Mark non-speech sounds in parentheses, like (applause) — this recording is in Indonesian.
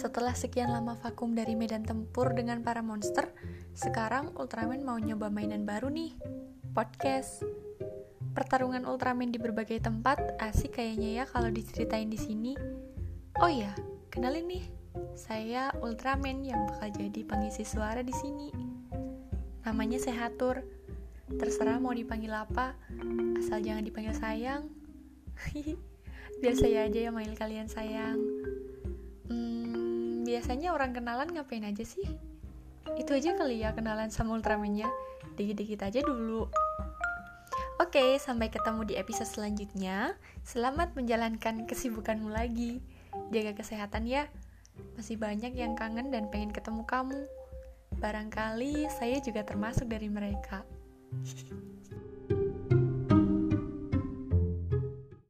Setelah sekian lama vakum dari medan tempur dengan para monster, sekarang Ultraman mau nyoba mainan baru nih, podcast. Pertarungan Ultraman di berbagai tempat asik kayaknya ya kalau diceritain di sini. Oh iya, kenalin nih, saya Ultraman yang bakal jadi pengisi suara di sini. Namanya Sehatur. Terserah mau dipanggil apa, asal jangan dipanggil sayang. (laughs) Biar saya aja yang manggil kalian sayang. Biasanya orang kenalan ngapain aja sih? Itu aja kali ya kenalan sama Ultramannya. Dikit-dikit aja dulu. Oke, sampai ketemu di episode selanjutnya. Selamat menjalankan kesibukanmu lagi. Jaga kesehatan ya. Masih banyak yang kangen dan pengen ketemu kamu. Barangkali saya juga termasuk dari mereka.